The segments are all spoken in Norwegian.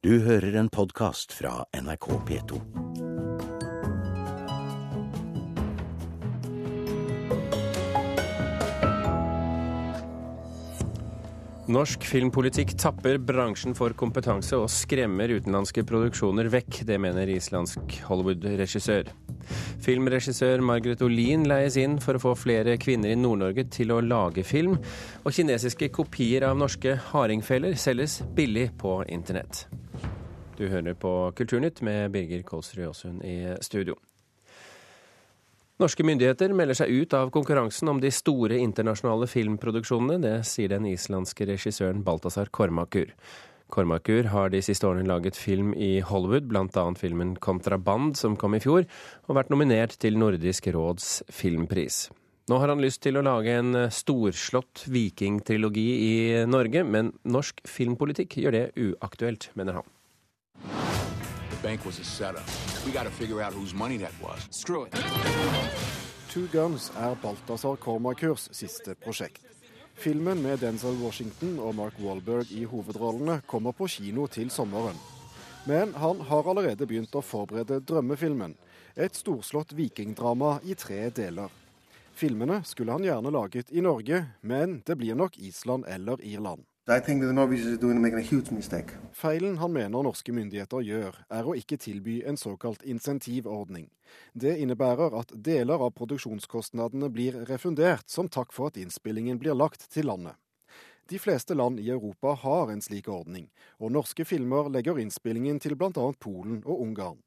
Du hører en podkast fra NRK P2. Norsk filmpolitikk tapper bransjen for kompetanse og skremmer utenlandske produksjoner vekk. Det mener islandsk Hollywood-regissør. Filmregissør Margaret Olin leies inn for å få flere kvinner i Nord-Norge til å lage film. Og kinesiske kopier av norske hardingfeller selges billig på internett. Du hører på Kulturnytt med Birger Kolsrud Aasund i studio. Norske myndigheter melder seg ut av konkurransen om de store internasjonale filmproduksjonene. Det sier den islandske regissøren Balthazar Kormakur. Kormakur har de siste årene laget film i Hollywood, bl.a. filmen 'Kontraband', som kom i fjor, og vært nominert til Nordisk råds filmpris. Nå har han lyst til å lage en storslått vikingtrilogi i Norge, men norsk filmpolitikk gjør det uaktuelt, mener han. Bank was a setup. We got to figure out whose money that was. Screw it. Two Guns er Balthazar Kormakurs siste prosjekt. Filmen med Denzel Washington og Mark Wahlberg i hovedrollene kommer på kino til sommeren. Men han har allerede begynt å forberede drømmefilmen. Et storslått vikingdrama i tre deler. Filmene skulle han gjerne laget i Norge, men det blir nok Island eller Irland. Feilen han mener norske myndigheter gjør, er å ikke tilby en såkalt insentivordning. Det innebærer at deler av produksjonskostnadene blir refundert som takk for at innspillingen blir lagt til landet. De fleste land i Europa har en slik ordning, og norske filmer legger innspillingen til bl.a. Polen og Ungarn.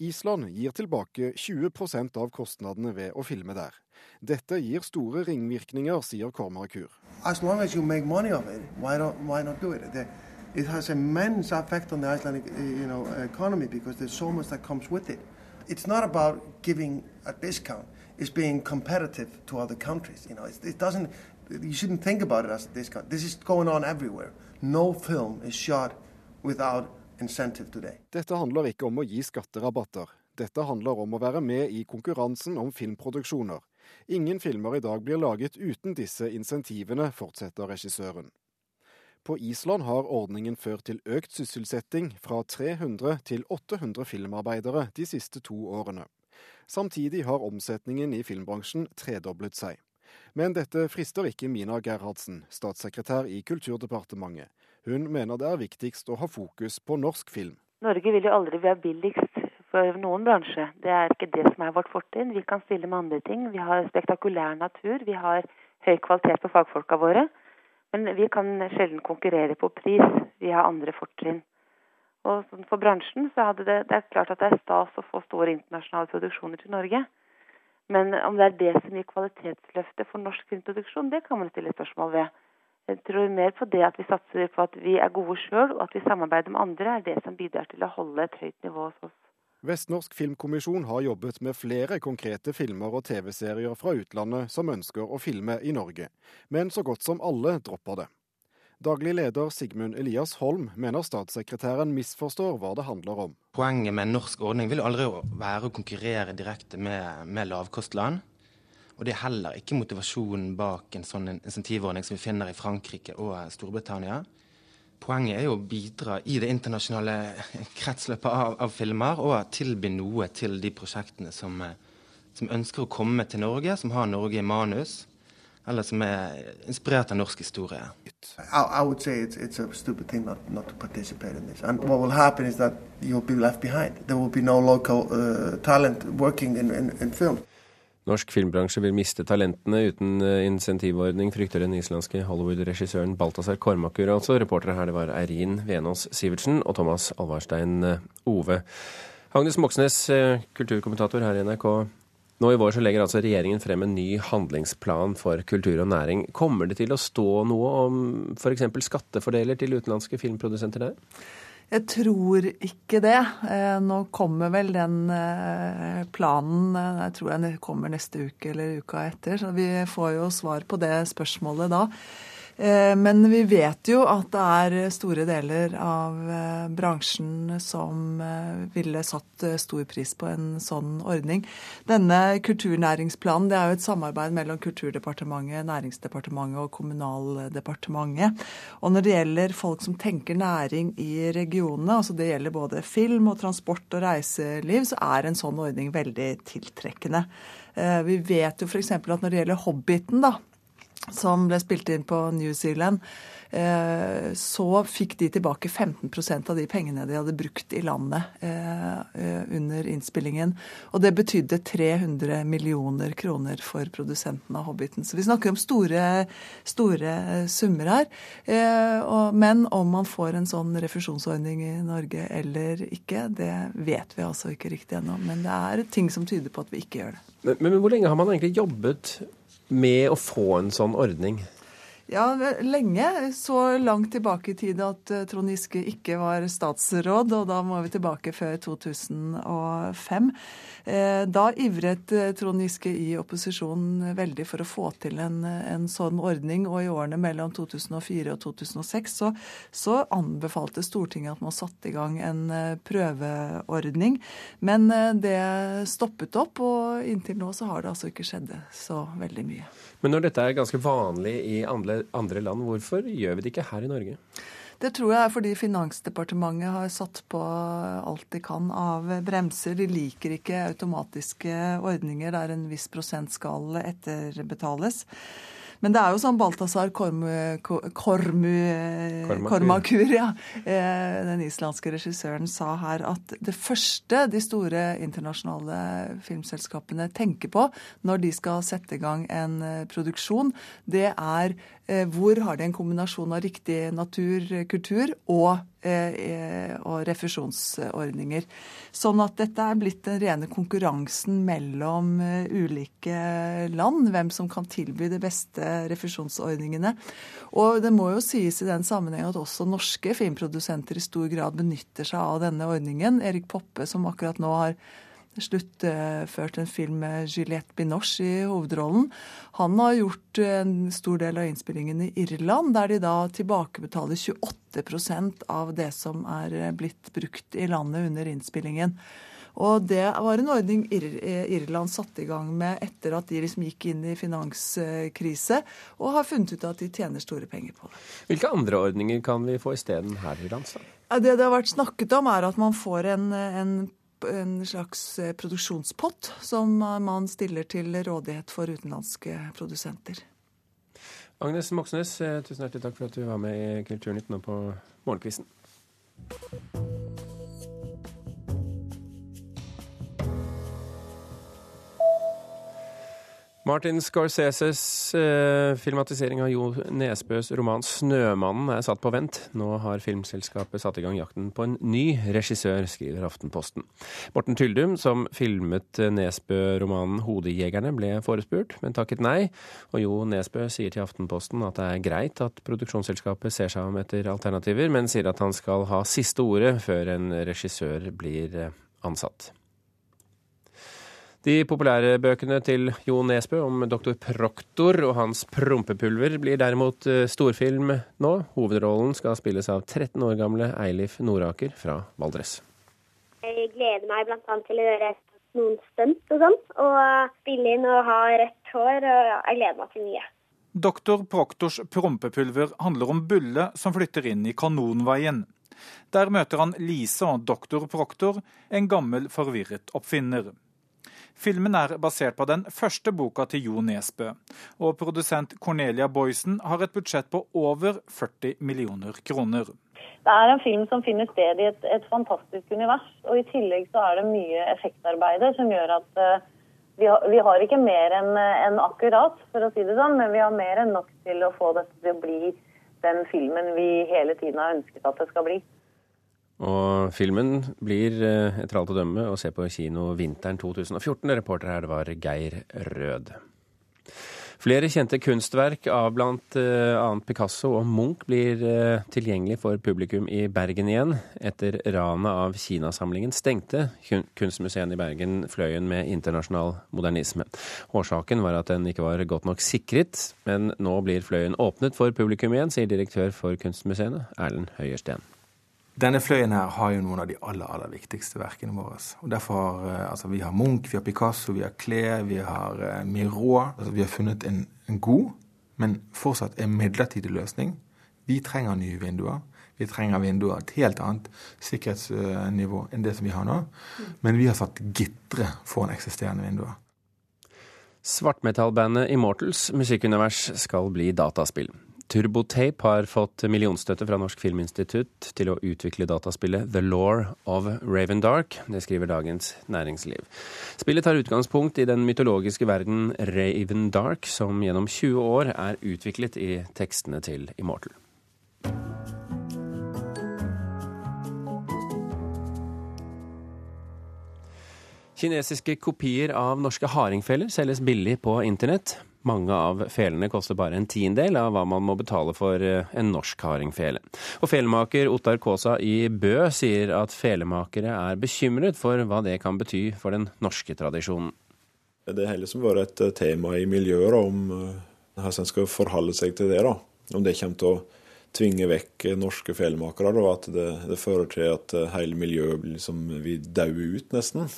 Island gir tilbake 20% av kostnadene ved å filme der. Dette gir store ringvirkninger, sier Kormakur. As as it, why not why not it? The, it has immense effect on the Icelandic uh, you know economy because there's so much that comes with it. It's not about giving a discount. It's being competitive to other countries. You know, it's, it doesn't. You shouldn't think about it as discount. This is going on everywhere. No film is shot without. Dette handler ikke om å gi skatterabatter. Dette handler om å være med i konkurransen om filmproduksjoner. Ingen filmer i dag blir laget uten disse insentivene, fortsetter regissøren. På Island har ordningen ført til økt sysselsetting fra 300 til 800 filmarbeidere de siste to årene. Samtidig har omsetningen i filmbransjen tredoblet seg. Men dette frister ikke Mina Gerhardsen, statssekretær i Kulturdepartementet. Hun mener det er viktigst å ha fokus på norsk film. Norge vil jo aldri være billigst for noen bransje. Det er ikke det som er vårt fortrinn. Vi kan stille med andre ting. Vi har spektakulær natur. Vi har høy kvalitet på fagfolka våre. Men vi kan sjelden konkurrere på pris. Vi har andre fortrinn. Og For bransjen så hadde det, det er klart at det er stas å få store internasjonale produksjoner til Norge. Men om det er det som gir kvalitetsløftet for norsk filmproduksjon, det kan man stille spørsmål ved. Jeg tror mer på det at vi satser på at vi er gode sjøl, og at vi samarbeider med andre, er det som bidrar til å holde et høyt nivå hos oss. Vestnorsk Filmkommisjon har jobbet med flere konkrete filmer og TV-serier fra utlandet som ønsker å filme i Norge, men så godt som alle dropper det. Daglig leder Sigmund Elias Holm mener statssekretæren misforstår hva det handler om. Poenget med en norsk ordning vil aldri være å konkurrere direkte med, med lavkostland. Og det er heller ikke motivasjonen bak en sånn insentivordning som vi finner i Frankrike og Storbritannia. Poenget er jo å bidra i det internasjonale kretsløpet av, av filmer og tilby noe til de prosjektene som, som, ønsker å komme til Norge, som har Norge i manus, eller som er inspirert av norsk historie. I, I would say it's, it's a stupid thing not, not to participate in this. And what will happen is that you'll be left behind. There will be no local uh, talent working in, in, in film. Norsk filmbransje vil miste talentene uten eh, insentivordning, frykter den islandske Hollywood-regissøren Balthazar Kormakur. Altså reportere her det var Eirin Venås Sivertsen og Thomas Alvarstein eh, Ove. Agnes Moxnes, eh, kulturkommentator her i NRK. Nå i vår så legger altså regjeringen frem en ny handlingsplan for kultur og næring. Kommer det til å stå noe om f.eks. skattefordeler til utenlandske filmprodusenter der? Jeg tror ikke det. Eh, nå kommer vel den eh, planen eh, jeg tror den kommer neste uke eller uka etter. Så vi får jo svar på det spørsmålet da. Eh, men vi vet jo at det er store deler av eh, bransjen som eh, ville satt stor pris på en sånn ordning. Denne kulturnæringsplanen det er jo et samarbeid mellom Kulturdepartementet, Næringsdepartementet og Kommunaldepartementet. Og når det gjelder folk som tenker næring i regionene, altså det gjelder både film og transport og reiseliv, så er en sånn ordning veldig tiltrekkende. Vi vet jo f.eks. at når det gjelder Hobbiten, da, som ble spilt inn på New Zealand, eh, så fikk de tilbake 15% av de pengene de hadde brukt i landet eh, eh, under innspillingen. Og det betydde 300 millioner kroner for produsenten av Hobbiten. Så vi snakker om store, store summer her. Men om man får en sånn refusjonsordning i Norge eller ikke, det vet vi altså ikke riktig ennå. Men det er ting som tyder på at vi ikke gjør det. Men, men hvor lenge har man egentlig jobbet med å få en sånn ordning? Ja, lenge. Så langt tilbake i tid at eh, Trond Giske ikke var statsråd, og da må vi tilbake før 2005. Eh, da ivret eh, Trond Giske i opposisjonen veldig for å få til en, en sånn ordning, og i årene mellom 2004 og 2006 så, så anbefalte Stortinget at man satte i gang en prøveordning. Men det stoppet opp, og inntil nå så har det altså ikke skjedd så veldig mye. Men når dette er ganske vanlig i andre, andre land, hvorfor gjør vi det ikke her i Norge? Det tror jeg er fordi Finansdepartementet har satt på alt de kan av bremser. De liker ikke automatiske ordninger der en viss prosent skal etterbetales. Men det er jo som Balthazar Kormu, Kormu, Kormakur, ja, eh, den islandske regissøren, sa her, at det første de store internasjonale filmselskapene tenker på når de skal sette i gang en eh, produksjon, det er hvor har de en kombinasjon av riktig natur, kultur og, eh, og refusjonsordninger. Sånn at dette er blitt den rene konkurransen mellom eh, ulike land, hvem som kan tilby de beste refusjonsordningene. Og det må jo sies i den sammenheng at også norske filmprodusenter i stor grad benytter seg av denne ordningen. Erik Poppe, som akkurat nå har sluttført en film med Juliette Binoche i hovedrollen. Han har gjort en stor del av innspillingen i Irland, der de da tilbakebetaler 28% av det som er blitt brukt i landet under innspillingen. Og det var en ordning Irland satte i gang med etter at de liksom gikk inn i finanskrise, og har funnet ut at de tjener store penger på det. Hvilke andre ordninger kan vi få isteden her i lands? Det det har vært snakket om, er at man får en, en en slags eh, produksjonspott som man stiller til rådighet for utenlandske produsenter. Agnes Moxnes, eh, tusen hjertelig takk for at du var med i Kulturnytt nå på Morgenkvisten. Martin Scorseses eh, filmatisering av Jo Nesbøs roman 'Snømannen' er satt på vent. Nå har filmselskapet satt i gang jakten på en ny regissør, skriver Aftenposten. Morten Tyldum, som filmet Nesbø-romanen 'Hodejegerne', ble forespurt, men takket nei. Og Jo Nesbø sier til Aftenposten at det er greit at produksjonsselskapet ser seg om etter alternativer, men sier at han skal ha siste ordet før en regissør blir eh, ansatt. De populære bøkene til Jo Nesbø om doktor Proktor og hans prompepulver blir derimot eh, storfilm nå. Hovedrollen skal spilles av 13 år gamle Eilif Noraker fra Valdres. Jeg gleder meg bl.a. til å gjøre noen stunt og sånn. Og spille inn og ha rødt hår. Og jeg gleder meg til mye. Doktor Proktors prompepulver handler om Bulle som flytter inn i Kanonveien. Der møter han Lise og doktor Proktor, en gammel, forvirret oppfinner. Filmen er basert på den første boka til Jo Nesbø, og produsent Cornelia Boysen har et budsjett på over 40 millioner kroner. Det er en film som finner sted i et, et fantastisk univers, og i tillegg så er det mye effektarbeid som gjør at uh, vi, har, vi, har, ikke mer enn en akkurat, for å si det sånn, men vi har mer enn nok til å få dette til å bli den filmen vi hele tiden har ønsket at det skal bli. Og filmen blir eh, etter alt å dømme å se på kino vinteren 2014. Reporter her det var Geir Rød. Flere kjente kunstverk av blant eh, Picasso og Munch blir eh, tilgjengelig for publikum i Bergen igjen. Etter ranet av Kinasamlingen stengte Kunstmuseet i Bergen Fløyen med internasjonal modernisme. Årsaken var at den ikke var godt nok sikret, men nå blir Fløyen åpnet for publikum igjen, sier direktør for Kunstmuseene, Erlend Høyersten. Denne fløyen her har jo noen av de aller aller viktigste verkene våre. Og derfor, har, altså Vi har Munch, vi har Picasso, vi har Klee, vi har uh, Miró. Altså, vi har funnet en, en, god, men fortsatt en midlertidig løsning. Vi trenger nye vinduer. Vi trenger vinduer et helt annet sikkerhetsnivå enn det som vi har nå. Men vi har satt gitre foran eksisterende vinduer. Svartmetallbandet Immortals musikkunivers skal bli dataspill. Turbotape har fått millionstøtte fra Norsk Filminstitutt til å utvikle dataspillet The Law of Raven Dark. Det skriver Dagens Næringsliv. Spillet tar utgangspunkt i den mytologiske verden Raven Dark, som gjennom 20 år er utviklet i tekstene til Immortal. Kinesiske kopier av norske hardingfeller selges billig på internett. Mange av felene koster bare en tiendedel av hva man må betale for eh, en norsk hardingfele. Og felemaker Ottar Kaasa i Bø sier at felemakere er bekymret for hva det kan bety for den norske tradisjonen. Det har liksom vært et eh, tema i miljøet om eh, hvordan en skal forholde seg til det. da. Om det kommer til å tvinge vekk norske felemakere, og at det, det, fører til at hele miljøet liksom, vil daue ut, nesten.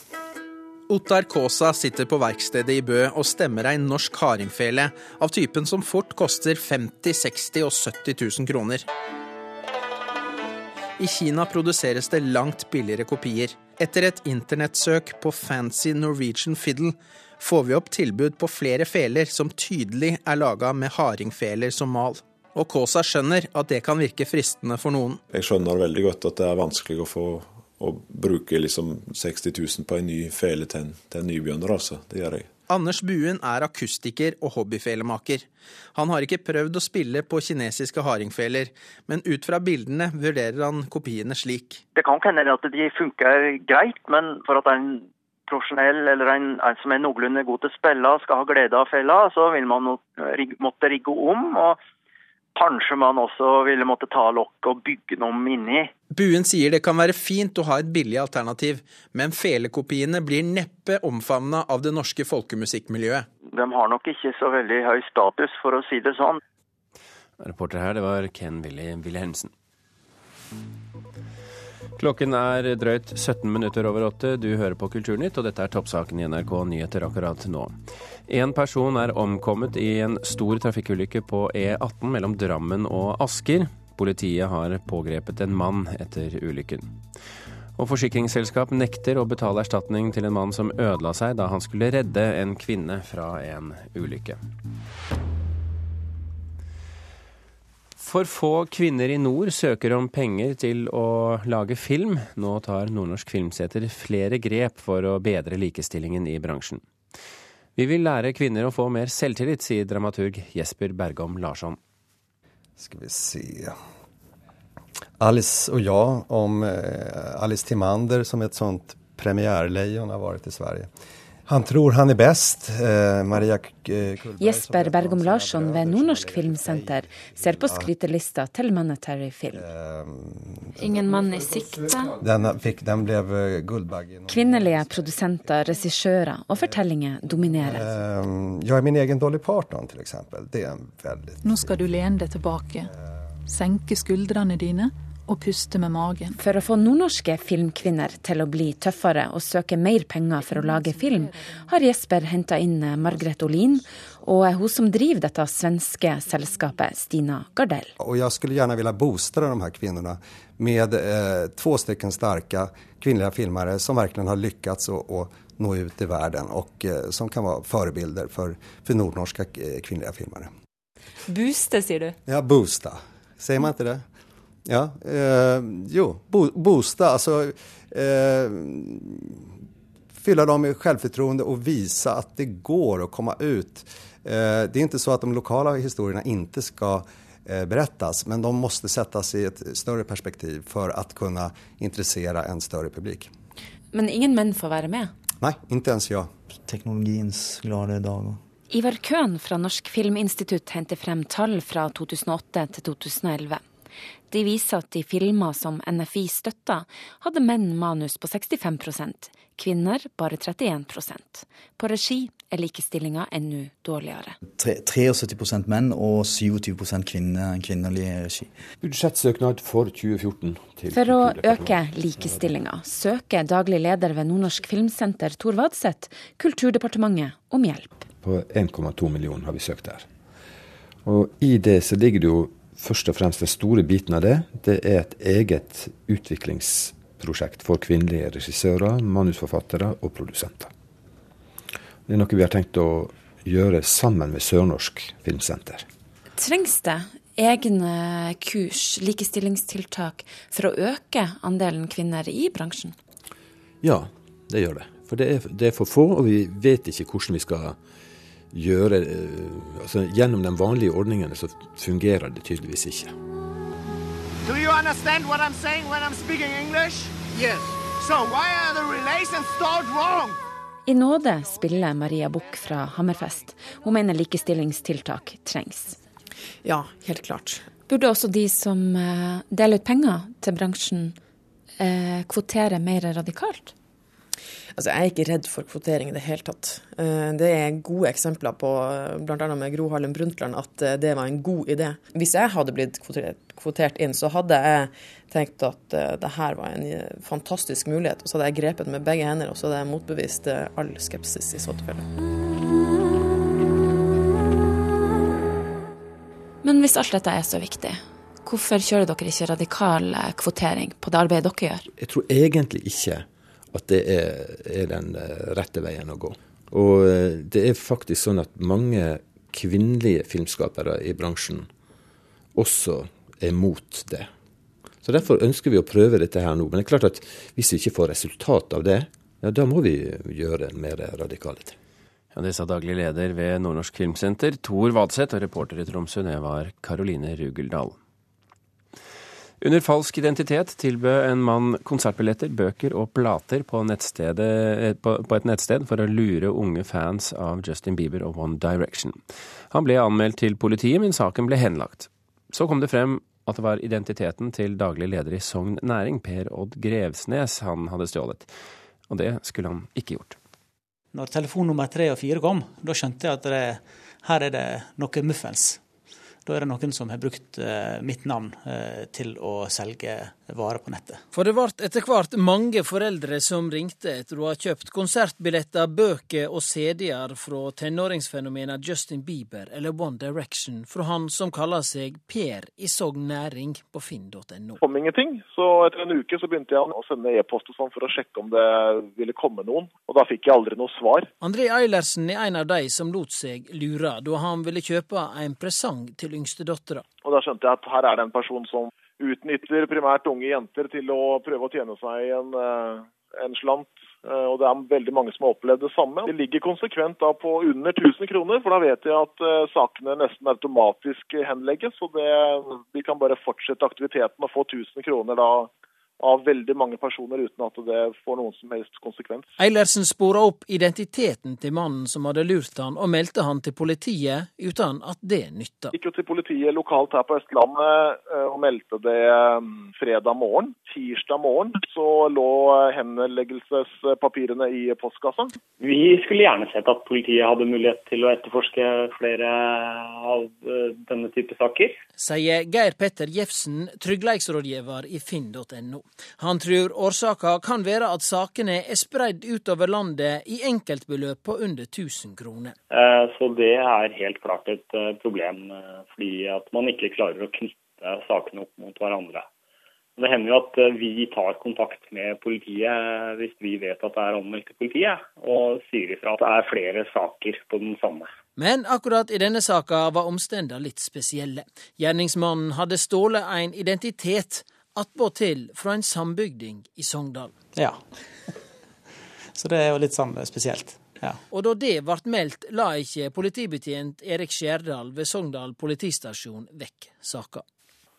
Ottar Kaasa sitter på verkstedet i Bø og stemmer ei norsk hardingfele av typen som fort koster 50 60 og 70 000 kroner. I Kina produseres det langt billigere kopier. Etter et internettsøk på Fancy Norwegian Fiddle får vi opp tilbud på flere feler som tydelig er laga med hardingfeler som mal. Og Kaasa skjønner at det kan virke fristende for noen. Jeg skjønner veldig godt at det er vanskelig å få å bruke liksom 60 000 på en ny fele til en, til en nybegynner, altså. Det gjør jeg. Anders Buen er akustiker og hobbyfelemaker. Han har ikke prøvd å spille på kinesiske hardingfeler, men ut fra bildene vurderer han kopiene slik. Det kan hende at de funker greit, men for at en profesjonell eller en, en som er noenlunde god til å spille skal ha glede av fela, så vil man måtte rigge om. og Kanskje man også ville måtte ta lokket og bygge noe inni. Buen sier det kan være fint å ha et billig alternativ, men felekopiene blir neppe omfavna av det norske folkemusikkmiljøet. De har nok ikke så veldig høy status, for å si det sånn. Reporter her, det var Ken Willy Wilhelmsen. Klokken er drøyt 17 minutter over åtte. Du hører på Kulturnytt, og dette er toppsaken i NRK Nyheter akkurat nå. En person er omkommet i en stor trafikkulykke på E18 mellom Drammen og Asker. Politiet har pågrepet en mann etter ulykken. Og forsikringsselskap nekter å betale erstatning til en mann som ødela seg da han skulle redde en kvinne fra en ulykke. For få kvinner i nord søker om penger til å lage film. Nå tar Nordnorsk Filmseter flere grep for å bedre likestillingen i bransjen. Vi vil lære kvinner å få mer selvtillit, sier dramaturg Jesper Bergom Larsson. Skal vi se Alice og jeg om eh, Alice Timander som et sånt premiärlejon har vært i Sverige. Han tror han er best. Eh, Maria Kulberg, Jesper Bergom Larsson ved Nordnorsk Filmsenter ser på skrytelista til Monetary Film. Eh, Ingen mann i sikte. Den, fikk, den ble eh, Kvinnelige produsenter, regissører og fortellinger dominerer. Eh, jeg er min egen Dolly Parton, f.eks. Det er veldig Nå skal du lene deg tilbake. Senke skuldrene dine og puste med magen. For å få nordnorske filmkvinner til å bli tøffere og søke mer penger for å lage film, har Jesper henta inn Margret Olin og er hun som driver dette svenske selskapet, Stina Gardell. Og jeg skulle gjerne ville booste de her kvinnene med eh, to stykker sterke kvinnelige filmere som virkelig har lykkes å, å nå ut i verden, og eh, som kan være forbilder for, for nordnorske eh, kvinnelige filmere. Booste, sier du? Ja, booste. Sier man ikke det? Ja, eh, jo, bo, boosta, alltså eh, fylla dem med självförtroende och visa att det går att komma ut. Eh, det är inte så att de lokala historierna inte ska eh, berättas, men de måste sättas i ett större perspektiv för att kunna intressera en större publik. Men ingen menn får være med? Nei, ikke ens jeg. Teknologiens glade dag. Ivar Køhn fra Norsk Filminstitutt henter frem tall fra 2008 til 2011. De viser at i filmer som NFI støtta, hadde menn manus på 65% kvinner bare 31% På regi er likestillinga ennå dårligere. 73% menn og 27% kvinner, kvinnelig regi. Budsjettsøknad for 2014. for å øke likestillinga søker daglig leder ved Nordnorsk Filmsenter, Tor Vadseth, Kulturdepartementet om hjelp. På 1,2 millioner har vi søkt der. Og I det så ligger det jo først og fremst den store biten av det, det er et eget utviklingsprosjekt for kvinnelige regissører, manusforfattere og produsenter. Det er noe vi har tenkt å gjøre sammen med Sørnorsk Filmsenter. Trengs det egne kurs, likestillingstiltak, for å øke andelen kvinner i bransjen? Ja, det gjør det. For det er, det er for få, og vi vet ikke hvordan vi skal gjøre eh, altså Gjennom de vanlige ordningene så fungerer det tydeligvis ikke. Do you understand what I'm saying when I'm speaking English? Yes. So why are the relations start wrong? I nåde spiller Maria Buch fra Hammerfest. Hun mener likestillingstiltak trengs. Ja, helt klart. Burde også de som eh, deler ut penger til bransjen, eh, kvotere mer radikalt? Altså, Jeg er ikke redd for kvotering i det hele tatt. Eh, det er gode eksempler på, eh, bl.a. med Gro Harlem Brundtland, at eh, det var en god idé. Hvis jeg hadde blitt kvotert inn, så hadde jeg tenkt at det her var en fantastisk mulighet. Og så hadde jeg grepet med begge hender, og så hadde jeg motbevist all skepsis i så tilfelle. Men hvis alt dette er så viktig, hvorfor kjører dere ikke radikal kvotering på det arbeidet dere gjør? Jeg tror egentlig ikke at det er, er den eh, rette veien å gå. Og eh, det er faktisk sånn at mange kvinnelige filmskapere i bransjen også er mot det. Så Derfor ønsker vi å prøve dette her nå. Men det er klart at hvis vi ikke får resultat av det, ja, da må vi gjøre mer radikale ting. Ja, Det sa daglig leder ved Nordnorsk Filmsenter, Tor Vadseth, og reporter i Tromsø, det var Karoline Rugeldal. Under falsk identitet tilbød en mann konsertbilletter, bøker og plater på, eh, på, på, et nettsted for å lure unge fans av Justin Bieber og One Direction. Han ble anmeldt til politiet, men saken ble henlagt. Så kom det frem at det var identiteten til daglig leder i Sogn Næring, Per Odd Grevsnes, han hadde stjålet. Og det skulle han ikke gjort. Når telefon nummer tre og fire kom, da skjønte jeg at det, her er det noe muffens. Da er det noen som har brukt eh, mitt navn eh, til å selge varer på nettet. For det ble etter hvert mange foreldre som ringte etter å ha kjøpt konsertbilletter, bøker og CD-er fra tenåringsfenomenet Justin Bieber eller One Direction fra han som kaller seg Per i Sogn Næring på finn.no. kom ingenting, så etter en uke så begynte jeg å sende e-post og sånn for å sjekke om det ville komme noen, og da fikk jeg aldri noe svar. André Eilertsen er en av de som lot seg lure da han ville kjøpe en presang til yngstedattera. Og da skjønte jeg at her er det en person som utnytter primært unge jenter til å prøve å tjene seg en, eh, en slant. Eh, og det er veldig mange som har opplevd det samme. Det ligger konsekvent da på under 1000 kroner, for da vet jeg at uh, sakene nesten automatisk henlegges. Og det, de kan bare fortsette aktiviteten og få 1000 kroner da av veldig mange personer uten at det får noen som helst konsekvens. Eilertsen spora opp identiteten til mannen som hadde lurt han, og meldte han til politiet uten at det nytta. Gikk jo til politiet lokalt her på Østlandet eh, og meldte det mm, fredag morgen. Tirsdag morgen så lå henleggelsespapirene i postkassa. Vi skulle gjerne sett at politiet hadde mulighet til å etterforske flere av eh, denne type saker. Sier Geir Petter Jefsen, tryggleiksrådgiver i finn.no. Han tror årsaka kan være at sakene er spredd utover landet i enkeltbeløp på under 1000 kroner. Eh, så det er helt klart et eh, problem, eh, fordi at man ikke klarer å knytte sakene opp mot hverandre. Det hender jo at vi tar kontakt med politiet hvis vi vet at det er anmeldt til politiet, og sier ifra at det er flere saker på den samme. Men akkurat i denne saka var omstendene litt spesielle. Gjerningsmannen hadde stjålet en identitet attpåtil fra en sambygding i Sogndal. Ja. Så det er jo litt sånn spesielt. Ja. Og da det ble meldt, la ikke politibetjent Erik Skjærdal ved Sogndal politistasjon vekk saka.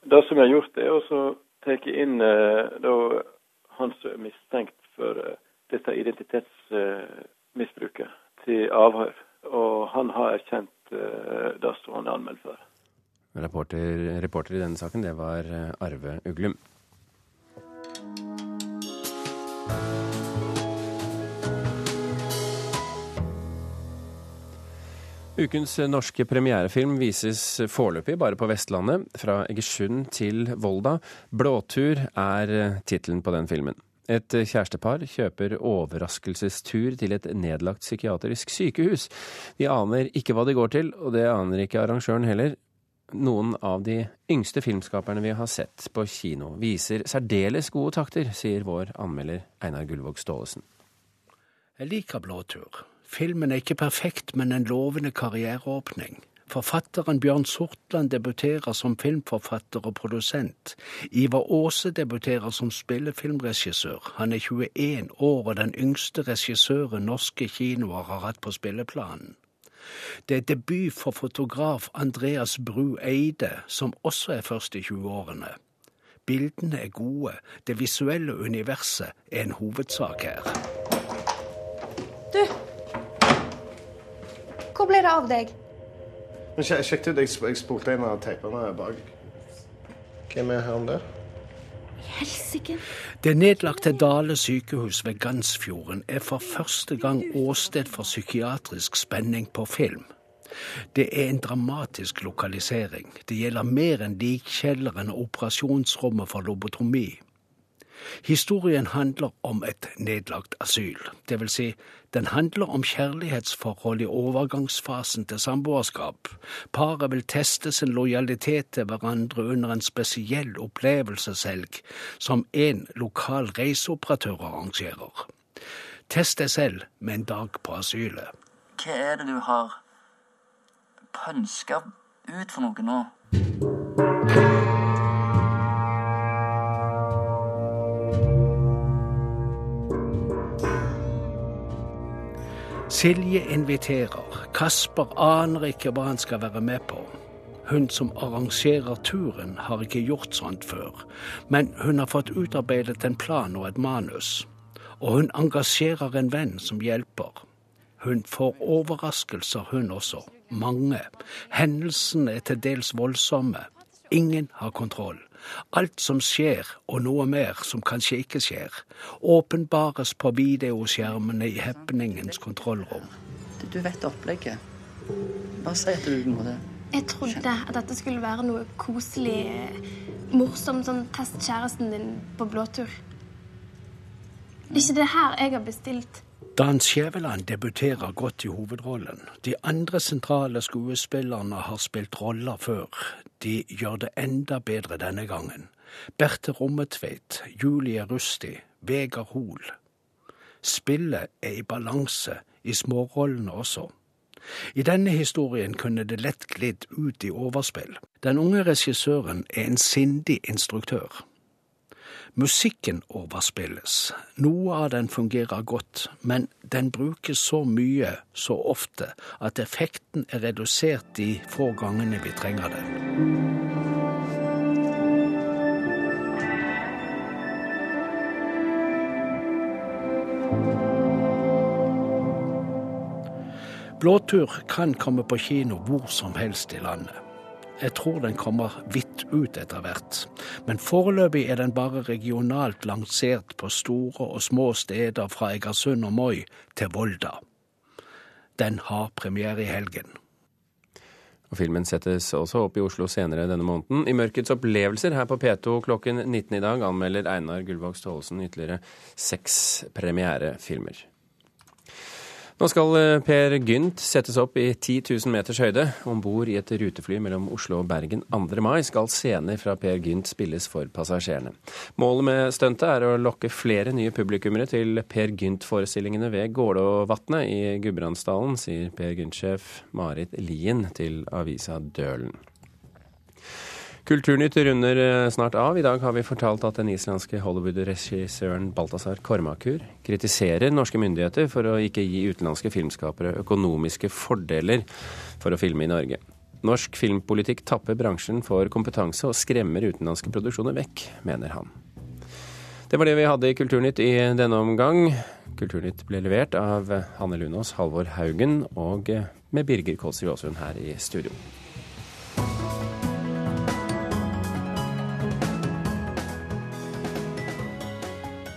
Det som jeg har gjort, er å ta inn eh, da, han som er mistenkt for uh, dette identitetsmisbruket, til avhør. Og han har reporter, reporter i denne saken, det var Arve Uglum. Ukens norske premierefilm vises foreløpig bare på Vestlandet, fra Egersund til Volda. 'Blåtur' er tittelen på den filmen. Et kjærestepar kjøper overraskelsestur til et nedlagt psykiatrisk sykehus. De aner ikke hva de går til, og det aner ikke arrangøren heller. Noen av de yngste filmskaperne vi har sett på kino, viser særdeles gode takter, sier vår anmelder Einar Gullvåg Staalesen. Jeg liker blåtur. Filmen er ikke perfekt, men en lovende karriereåpning. Forfatteren Bjørn Sortland debuterer som filmforfatter og produsent. Ivar Aase debuterer som spillefilmregissør. Han er 21 år og den yngste regissøren norske kinoer har hatt på spilleplanen. Det er debut for fotograf Andreas Bru Eide, som også er først i 20-årene. Bildene er gode, det visuelle universet er en hovedsak her. Du, hvor ble det av deg? Jeg sjekket ut, jeg spolte en av teipene bak. Hvem er her om det? Helsike. Det nedlagte Dale sykehus ved Gansfjorden er for første gang åsted for psykiatrisk spenning på film. Det er en dramatisk lokalisering. Det gjelder mer enn likkjelleren og operasjonsrommet for lobotomi. Historien handler om et nedlagt asyl. Det vil si, den handler om kjærlighetsforhold i overgangsfasen til samboerskap. Paret vil teste sin lojalitet til hverandre under en spesiell opplevelseshelg som en lokal reiseoperatør arrangerer. Test deg selv med en dag på asylet. Hva er det du har pønska ut for noe nå? Silje inviterer. Kasper aner ikke hva han skal være med på. Hun som arrangerer turen, har ikke gjort sånt før, men hun har fått utarbeidet en plan og et manus. Og hun engasjerer en venn som hjelper. Hun får overraskelser, hun også. Mange. Hendelsene er til dels voldsomme. Ingen har kontroll. Alt som skjer, og noe mer som kanskje ikke skjer, åpenbares på videoskjermene i happeningens kontrollrom. Du vet opplegget. Bare si at du må det. Jeg trodde at dette skulle være noe koselig, morsomt, sånn test kjæresten din på blåtur. Det er ikke det her jeg har bestilt. Dan Skjæveland debuterer godt i hovedrollen. De andre sentrale skuespillerne har spilt roller før. De gjør det enda bedre denne gangen. Berthe Rommetveit, Julie Rusti, Vegard Hoel. Spillet er i balanse, i smårollene også. I denne historien kunne det lett glidd ut i overspill. Den unge regissøren er en sindig instruktør. Musikken overspilles. Noe av den fungerer godt, men den brukes så mye, så ofte, at effekten er redusert de få gangene vi trenger den. Blåtur kan komme på kino hvor som helst i landet. Jeg tror den kommer vidt ut etter hvert, men foreløpig er den bare regionalt lansert på store og små steder fra Egersund og Moi til Volda. Den har premiere i helgen. Og Filmen settes også opp i Oslo senere denne måneden. I Mørkets opplevelser her på P2 klokken 19 i dag anmelder Einar Gullvåg Staalesen ytterligere seks premierefilmer. Nå skal eh, Per Gynt settes opp i 10 000 meters høyde. Om bord i et rutefly mellom Oslo og Bergen 2. mai skal scener fra Per Gynt spilles for passasjerene. Målet med stuntet er å lokke flere nye publikummere til Per Gynt-forestillingene ved Gålåvatnet i Gudbrandsdalen, sier Per Gynt-sjef Marit Lien til avisa Dølen. Kulturnytt runder eh, snart av. I dag har vi fortalt at den islandske Hollywood-regissøren Balthazar Kormakur kritiserer norske myndigheter for å ikke gi utenlandske filmskapere økonomiske fordeler for å filme i Norge. Norsk filmpolitikk tapper bransjen for kompetanse og skremmer utenlandske produksjoner vekk, mener han. Det var det vi hadde i Kulturnytt i denne omgang. Kulturnytt ble levert av Hanne Lunås, Halvor Haugen og med Birger Kålsrud Aasund her i studio.